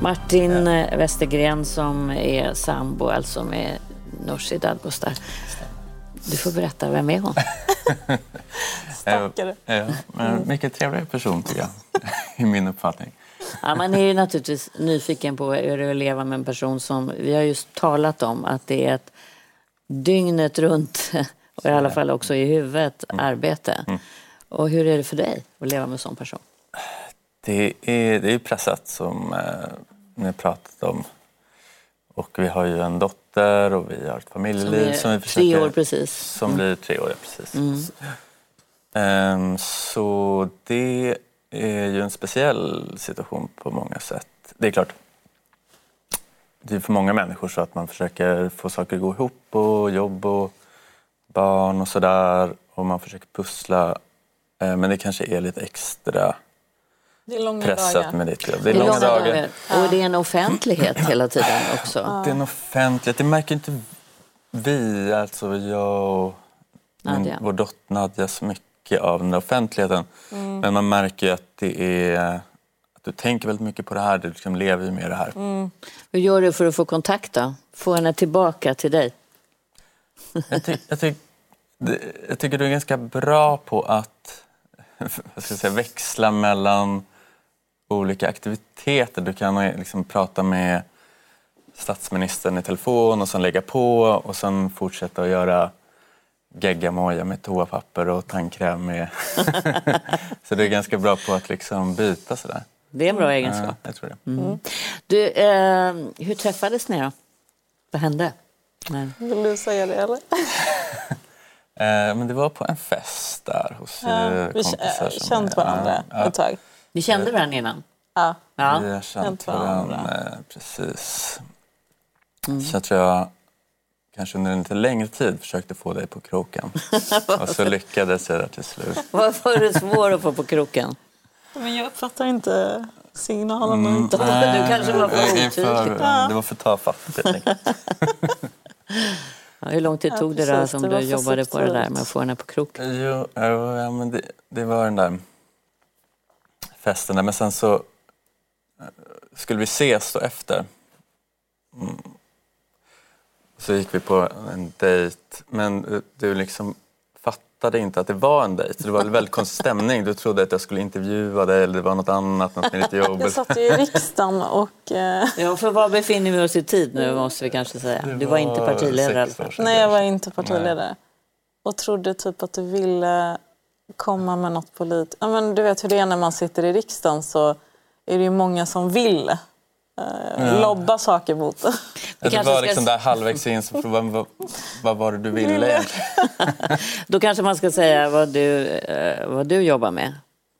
Martin eh, Westergren som är sambo alltså med Nooshi Dadgostar. Du får berätta, vem är hon? Stackare. Ja, men mycket trevlig person tycker jag, i min uppfattning. Ja, man är ju naturligtvis nyfiken på hur det är att leva med en person som... Vi har just talat om att det är ett dygnet runt, och i alla fall också i huvudet, arbete. Och hur är det för dig att leva med en sån person? Det är, det är pressat som eh, ni pratat om. Och vi har ju en dotter och vi har ett familjeliv Som vi tre försöker... år precis. Som blir tre år, ja, precis. Mm. Ehm, så det är ju en speciell situation på många sätt. Det är klart, det är för många människor så att man försöker få saker att gå ihop och jobb och barn och sådär. Och man försöker pussla. Eh, Men det kanske är lite extra pressat dagar. med ditt jobb. Det är långa dagar. Och det är en offentlighet hela tiden också. Det är en offentlighet. Det märker inte vi, alltså jag och min, vår dotter Nadja, så mycket av den där offentligheten. Mm. Men man märker ju att det är att du tänker väldigt mycket på det här, du liksom lever ju med det här. Mm. Hur gör du för att få kontakt då? Få henne tillbaka till dig? Jag, ty, jag, ty, det, jag tycker du är ganska bra på att vad ska jag säga, växla mellan olika aktiviteter. Du kan liksom prata med statsministern i telefon och sen lägga på och sen fortsätta att göra geggamoja med toapapper och tandkräm med. Så du är ganska bra på att liksom byta sådär. Det är en bra egenskap. Ja, jag tror det. Mm. Du, eh, hur träffades ni då? Vad hände? Nej. Vill du säga det eller? Eh, men det var på en fest där hos Ja, eh, vi kompisar. har som känt varandra ja, ett tag. Ni kände varandra innan? Ja. Ja. Vi har känt varandra. eh, precis. Mm. Så jag tror jag kanske under en lite längre tid försökte få dig på kroken. och så lyckades jag där till slut. Varför är det svårt att få på kroken? Men jag uppfattar inte signalerna. Mm, inte. nej, Du kanske var för otydlig. för- Det var för tafatt helt enkelt. Ja, hur lång tid Ja, tog det då precis, som var du jobbade på det där med att få henne på kroken? Jo, jo, ja, men det, det var den där festen där. Men sen så eh, skulle vi ses då efter. Mm. Så gick vi på en dejt. Men eh, du liksom fattade inte att det var en dejt. Det var en väldigt konstig stämning. Du trodde att jag skulle intervjua dig eller det var något annat, något med ditt jobb. Jag satt ju i riksdagen och... Eh, Ja, för var befinner vi oss i tid nu måste vi kanske säga. Du var inte partiledare i alla fall. nej, jag var inte partiledare. Och trodde typ att du ville komma med något politiskt. Ja, men du vet hur det är när man sitter i riksdagen så är det ju många som vill eh, Ja. lobba saker mot det. Det kanske var ska- liksom där halvvägs in så frågade jag, vad, vad var det du ville? Då kanske man ska säga vad du, eh, vad du jobbar med.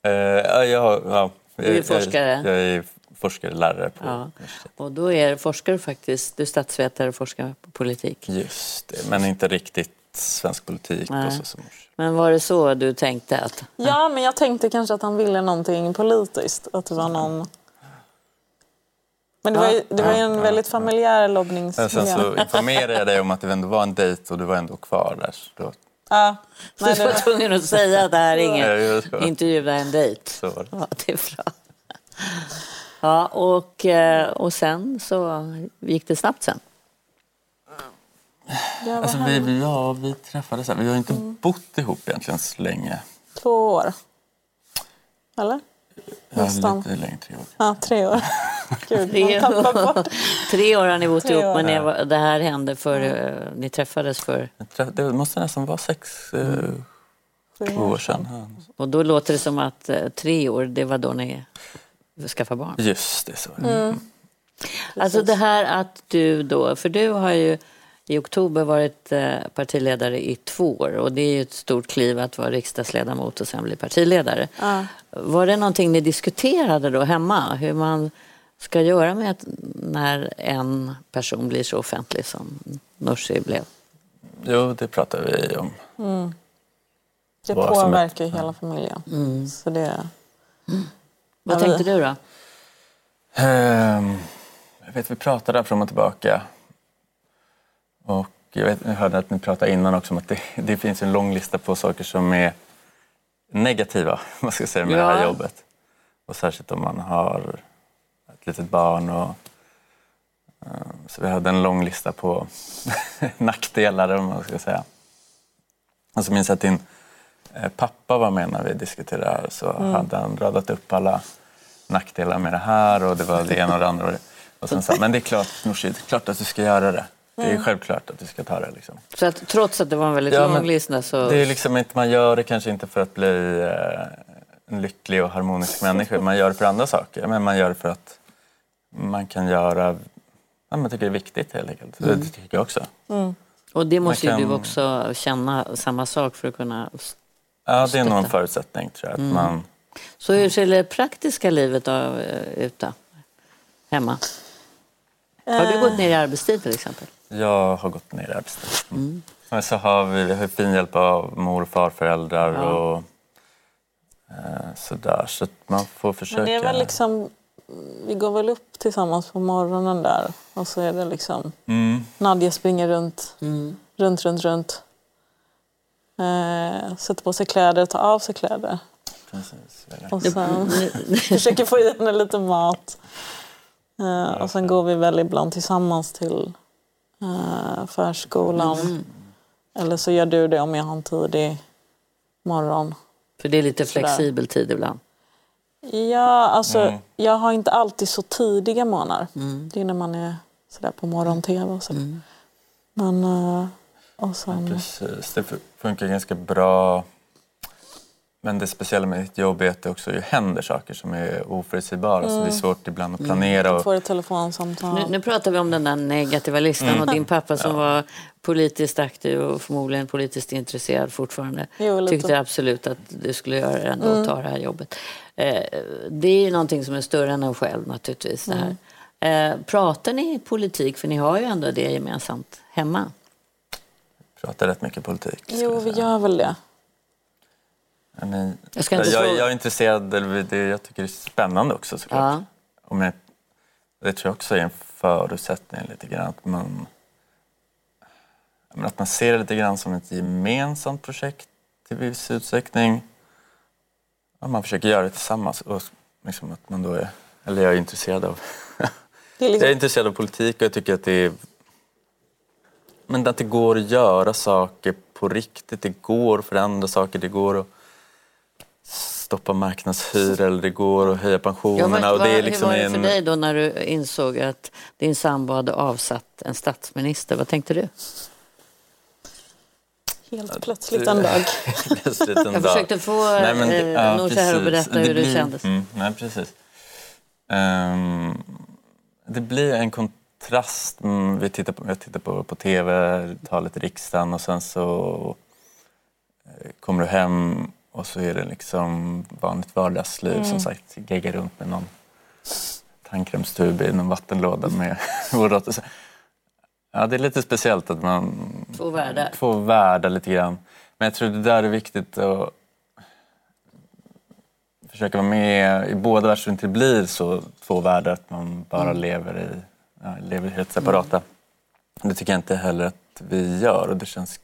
Eh, ja, jag, ja, Du är jag- forskare. Jag, jag är forskare, lärare på Ja. Och då är forskare faktiskt, du är statsvetare och forskar på politik. Just det, men inte riktigt svensk politik Nej. och så. Som... Men var det så du tänkte att... Ja, men jag tänkte kanske att han ville någonting politiskt. Att det var någon... Men det var ju, det var ju en väldigt familjär lobbningsmiljö. sen så informerade jag dig om att det ändå var en dejt och du var ändå kvar där. Så då, Ja. Nej, du var det, tvungen att säga att det här är Ja, ingen ska. intervju, det är en dejt. så var det. Ja, det är bra. Ja, och, eh, och sen så gick det snabbt sen. Alltså, vi, vi, ja, vi träffades här. Vi har inte Mm. bott ihop egentligen så länge. två år. Eller? Ja, Nästan. lite längre, tre år. Ja, tre år. Gud, Tre, bort. tre år har ni bott Tre ihop år. men det, var- det här hände för eh, ni träffades för... Det måste nästan vara sex, eh, sju år sedan. Ja. Och då låter det som att eh, tre år, det var då ni skaffade barn. Just det, så. Mm. Alltså det här att du då, för du har ju i oktober varit eh, partiledare i två år och det är ju ett stort kliv att vara riksdagsledamot och sen bli partiledare. Ja. Var det någonting ni diskuterade då hemma? Hur man ska göra med att när en person blir så offentlig som Nooshi blev? Jo, det pratar vi om. Mm. Det Vad påverkar ju hela familjen. Så det... Vad Ja, vi- tänkte du då? Ehm, jag vet, vi pratade fram och tillbaka. Och jag, vet, jag hörde att ni pratade innan också om att det, det finns en lång lista på saker som är negativa vad ska säga, med det Ja. här jobbet. Och särskilt om man har ett litet barn. Och, ehm, så vi hade en lång lista på nackdelar om man ska säga. Och så minns jag att din eh, pappa var med när vi diskuterade det här. Så Mm. hade han radat upp alla nackdelar med det här och det var det ena och det andra. Och det- sen sa men det är klart Nooshi, det är klart att du ska göra det. Det är självklart att du ska ta det. Liksom. Så att trots att det var en väldigt Ja, lång lista så... Det är liksom inte, man gör det kanske inte för att bli eh, en lycklig och harmonisk människa. Man gör det för andra saker. Men man gör det för att man kan göra, ja, man tycker det är viktigt helt enkelt. Mm. Det tycker jag också. Mm. Och det måste Man ju kan- du också känna samma sak för att kunna... Ja, det är nog en förutsättning tror jag. Att Mm. man, Så hur ser det praktiska livet då, eh, ut då? Hemma? Har du gått ner i arbetstid till exempel? jag har gått ner i arbetstid. Mm. Men så har vi, vi har fin hjälp av mor och farföräldrar Ja. och eh, sådär. Så att man får försöka. Men det är väl liksom... Vi går väl upp tillsammans på morgonen där och så är det liksom... Mm. Nadja springer runt, Mm. runt, runt, runt. Eh, sätter på sig kläder, tar av sig kläder. Precis. Och sen försöker få i henne lite mat. Eh, och sen går vi väl ibland tillsammans till eh, förskolan. Mm. Eller så gör du det om jag har en tidig morgon. För det är lite Sådär. flexibel tid ibland. Ja, alltså Mm. jag har inte alltid så tidiga morgnar. Mm. Det är när man är sådär på morgon-tv och så. Men, eh, och sen... Precis, det funkar ganska bra. Men det speciella med ditt jobb är att det också händer saker som är oförutsägbara. Så det är Mm. svårt ibland att planera. Och, Får ett telefonsamtal. Nu, nu pratar vi om den där negativa listan Mm. och din pappa som Ja. var politiskt aktiv och förmodligen politiskt intresserad fortfarande. Jo. Tyckte absolut att du skulle göra det ändå Mm. och ta det här jobbet. Eh, det är ju någonting som är större än en själv naturligtvis. Det här. Mm. Eh, pratar ni politik? För ni har ju ändå det gemensamt hemma. pratar rätt mycket politik. Jo, vi gör väl det. Men, jag, ska inte jag, fråga- jag är intresserad, eller det, jag tycker det är spännande också såklart. Ja. Om jag, det tror jag också är en förutsättning lite grann. Att man, men att man ser det lite grann som ett gemensamt projekt till viss utsträckning. Och man försöker göra det tillsammans. Och liksom att man då är, eller jag är intresserad av är liksom- Jag är intresserad av politik och jag tycker att det är men att det går att göra saker på riktigt. Det går att förändra saker. Det går att stoppa marknadshyror eller det går att höja pensionerna. vad, och det är liksom hur var det för en- dig då när du insåg att din sambo hade avsatt en statsminister? Vad tänkte du? Helt plötsligt en dag. Plötsligt en Jag dag. försökte få, eh, Nooshi här att berätta hur det blir, kändes. Mm, nej, precis. Ehm, det blir en kontrast. Mm, vi tittar på, jag tittar på, på tv, talet i riksdagen och sen så eh, kommer du hem och så är det liksom vanligt vardagsliv Mm. som sagt. Gegga runt med någon tandkrämstub i någon vattenlåda med så- Ja, det är lite speciellt att man Två världar. två världar lite grann. Men jag tror det där är viktigt att försöka vara med i båda världar så det inte blir så två världar att man bara Mm. lever i ja, lever helt separata. Det tycker jag inte heller att vi gör och det känns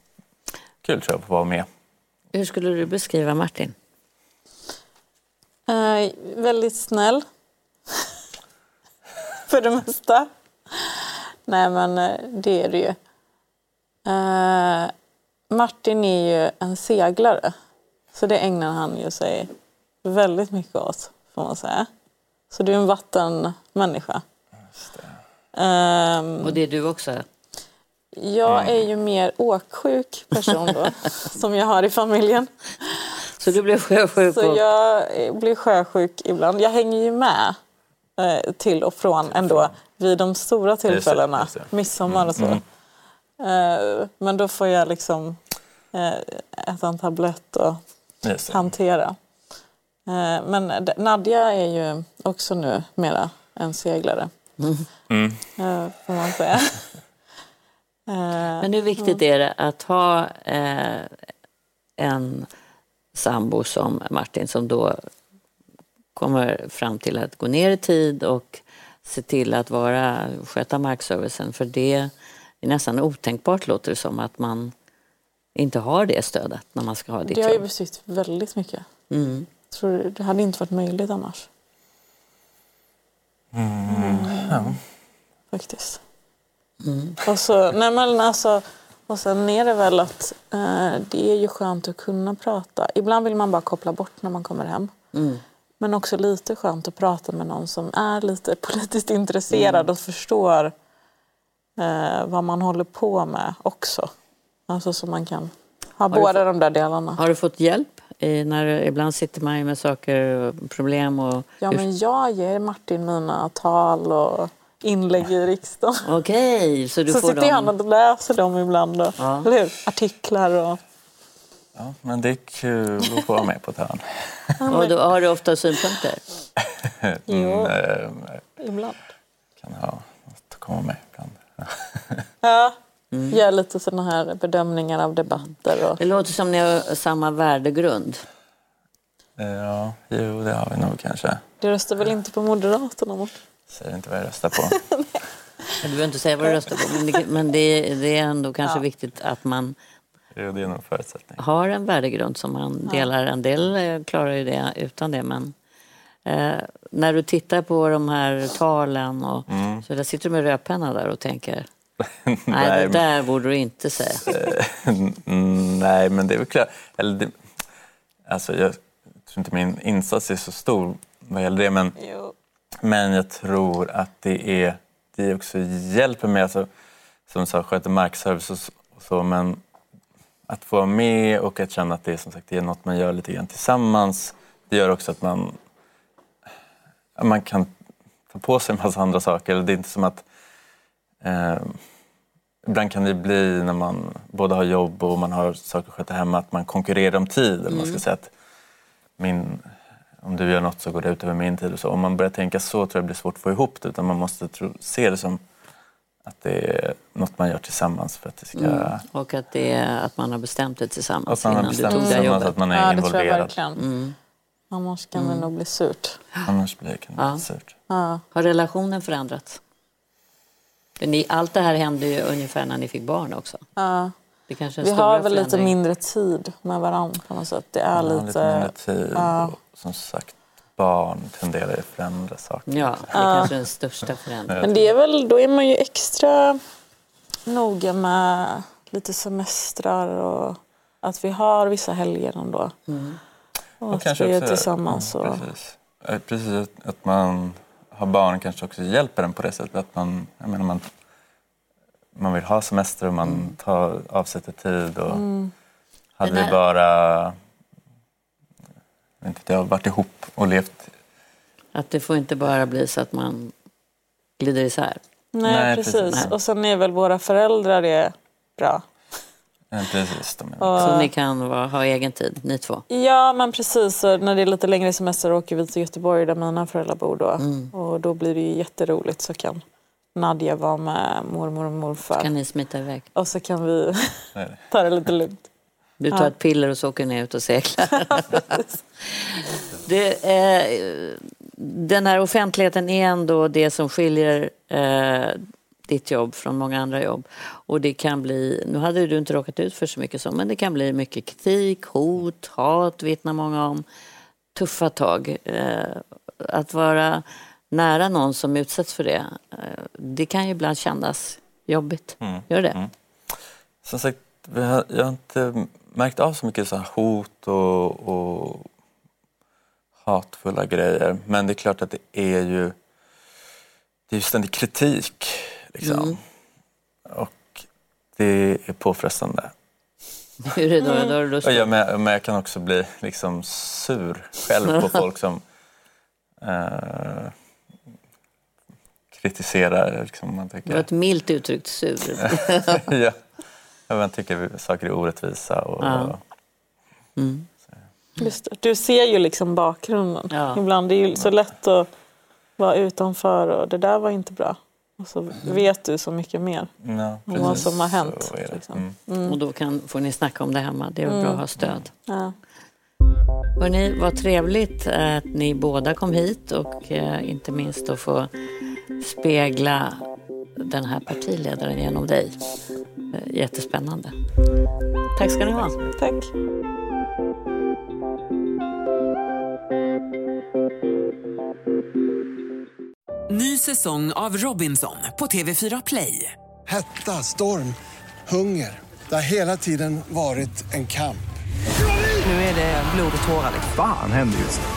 kul tror jag att vara med. Hur skulle du beskriva Martin? Eh, väldigt snäll. För det mesta. Nej, men eh, det är det ju. Eh, Martin är ju en seglare. Så det ägnar han ju sig väldigt mycket åt, får man säga. Så du är en vattenmänniska. Um, och det är du också? Jag är ju mer åksjuk person då, som jag har i familjen. Så du blir sjösjuk? Så jag blir sjösjuk ibland. Jag hänger ju med eh, till och från ändå vid de stora tillfällena, just det, just det. midsommar och så. Mm. Eh, men då får jag liksom eh, äta en tablett och hantera. Eh, men Nadja är ju också nu mera en seglare. Mm. Eh, får man säga. Men hur viktigt är det att ha eh, en sambo som Martin som då kommer fram till att gå ner i tid och se till att vara, sköta markservicen. För det är nästan otänkbart låter det som att man inte har det stödet när man ska ha ditt Det har ju betytt väldigt mycket. Mm. Jag tror det hade inte varit möjligt annars. Mm. Ja. Faktiskt. Mm. Och, så, nej men alltså, och sen är det väl att eh, det är ju skönt att kunna prata. Ibland vill man bara koppla bort när man kommer hem. Mm. Men också lite skönt att prata med någon som är lite politiskt intresserad mm. och förstår eh, vad man håller på med också. Alltså så man kan ha har båda de där delarna. Har du fått hjälp? när, ibland sitter man ju med saker och problem. Och... Ja, men jag ger Martin mina tal och inlägg i riksdagen. Okej, så du så får sitter han och läser dem ibland. Och, ja. Eller hur? Artiklar och... Ja, men det är kul att få vara med på ett hörn. och då har du ofta synpunkter? jo, mm, ibland. Kan ha något att komma med ibland. ja, mm. gör lite sådana här bedömningar av debatter. Och... Det låter som ni har samma värdegrund. Ja, jo det har vi nog kanske. Du röstar väl inte på Moderaterna? Mot? Säger inte vad jag röstar på. du behöver inte säga vad du röstar på, men det, men det, det är ändå kanske ja. viktigt att man Jo, det är en förutsättning. Har en värdegrund som man delar. En del eh, klarar ju det utan det, men eh, när du tittar på de här talen och mm. så där sitter du med rödpenna där och tänker Nej, nej det där borde du inte säga. nej, men det är väl klart. Eller det, alltså, jag tror inte min insats är så stor vad gäller det, men, men jag tror att det är det också hjälper mig, alltså, som du sa, sköter markservice och så, men att få vara med och att känna att det är, som sagt, det är något man gör lite grann tillsammans. Det gör också att man, man kan ta på sig en massa andra saker. Det är inte som att... Eh, ibland kan det bli när man både har jobb och man har saker att sköta hemma att man konkurrerar om tid. Mm. man ska mm. säga att min, om du gör något så går det ut över min tid. Och så. Om man börjar tänka så tror jag det blir svårt att få ihop det. Utan man måste tro, se det som att det är något man gör tillsammans för att det ska... Mm. Och att, det är, att man har bestämt det tillsammans att man har bestämt du tog det jobbet. Att man är ja, involverad. det tror jag verkligen. Mm. Annars kan mm. det nog bli surt. Annars blir det, kan det ja. bli surt. Ja. Har relationen förändrats? För ni, allt det här hände ju ungefär när ni fick barn också. Ja. Vi har väl lite mindre tid med varandra på något sätt. Det är lite... lite mindre tid. Ja. som sagt, barn tenderar att förändra saker. Ja, det är kanske är den största förändringen. Men det är väl, då är man ju extra noga med lite semestrar och att vi har vissa helger ändå. Mm. Och, och att kanske vi är också, tillsammans. Och... Precis. precis, att man har barn kanske också hjälper en på det sättet. Att man, jag menar, man, man vill ha semester och man mm. tar, avsätter tid. Och mm. Hade vi bara inte, jag har varit ihop och levt. Att det får inte bara bli så att man glider isär. Nej, Nej precis. precis. Och sen är väl våra föräldrar det bra. Ja, precis. De och... Så ni kan vara, ha egen tid, ni två? Ja, men precis. Så när det är lite längre semester åker vi till Göteborg där mina föräldrar bor då. Mm. Och då blir det ju jätteroligt så kan Nadja vara med mormor och morfar. Så kan ni smita iväg. Och så kan vi ta det lite lugnt. Du tar ja. ett piller och så åker ni ut och seglar. det, eh, den här offentligheten är ändå det som skiljer eh, ditt jobb från många andra jobb. Och det kan bli, nu hade du inte råkat ut för så mycket så, men det kan bli mycket kritik, hot, hat vittnar många om. Tuffa tag. Eh, att vara nära någon som utsätts för det, eh, det kan ju ibland kännas jobbigt. Mm. Gör det? Mm. Som sagt, jag har inte märkt av så mycket så hot och, och hatfulla grejer. Men det är klart att det är ju det är ständig kritik. Liksom. Mm. Och det är påfrestande. Hur är det då? då har du lust jag, men, men jag kan också bli liksom sur själv på folk som eh, kritiserar. Liksom, man Det var tycker, ett milt uttryckt sur. ja, man tycker saker är orättvisa. Och, Ja. Mm. Just det. Du ser ju liksom bakgrunden. Ja. Ibland det är ju så lätt att vara utanför och det där var inte bra. Och så vet du så mycket mer Ja, om vad som har hänt. Det. Liksom. Mm. Och då kan, får ni snacka om det hemma. Det är Mm. bra att ha stöd. Ja. Hörrni, vad trevligt att ni båda kom hit och eh, inte minst att få spegla den här partiledaren genom dig. Eh, jättespännande. Tack ska ni ha. Tack. Ny säsong av Robinson på TV4 Play. Hetta, storm, hunger. Det har hela tiden varit en kamp. Nu är det blod och tårar. Fan händer just nu.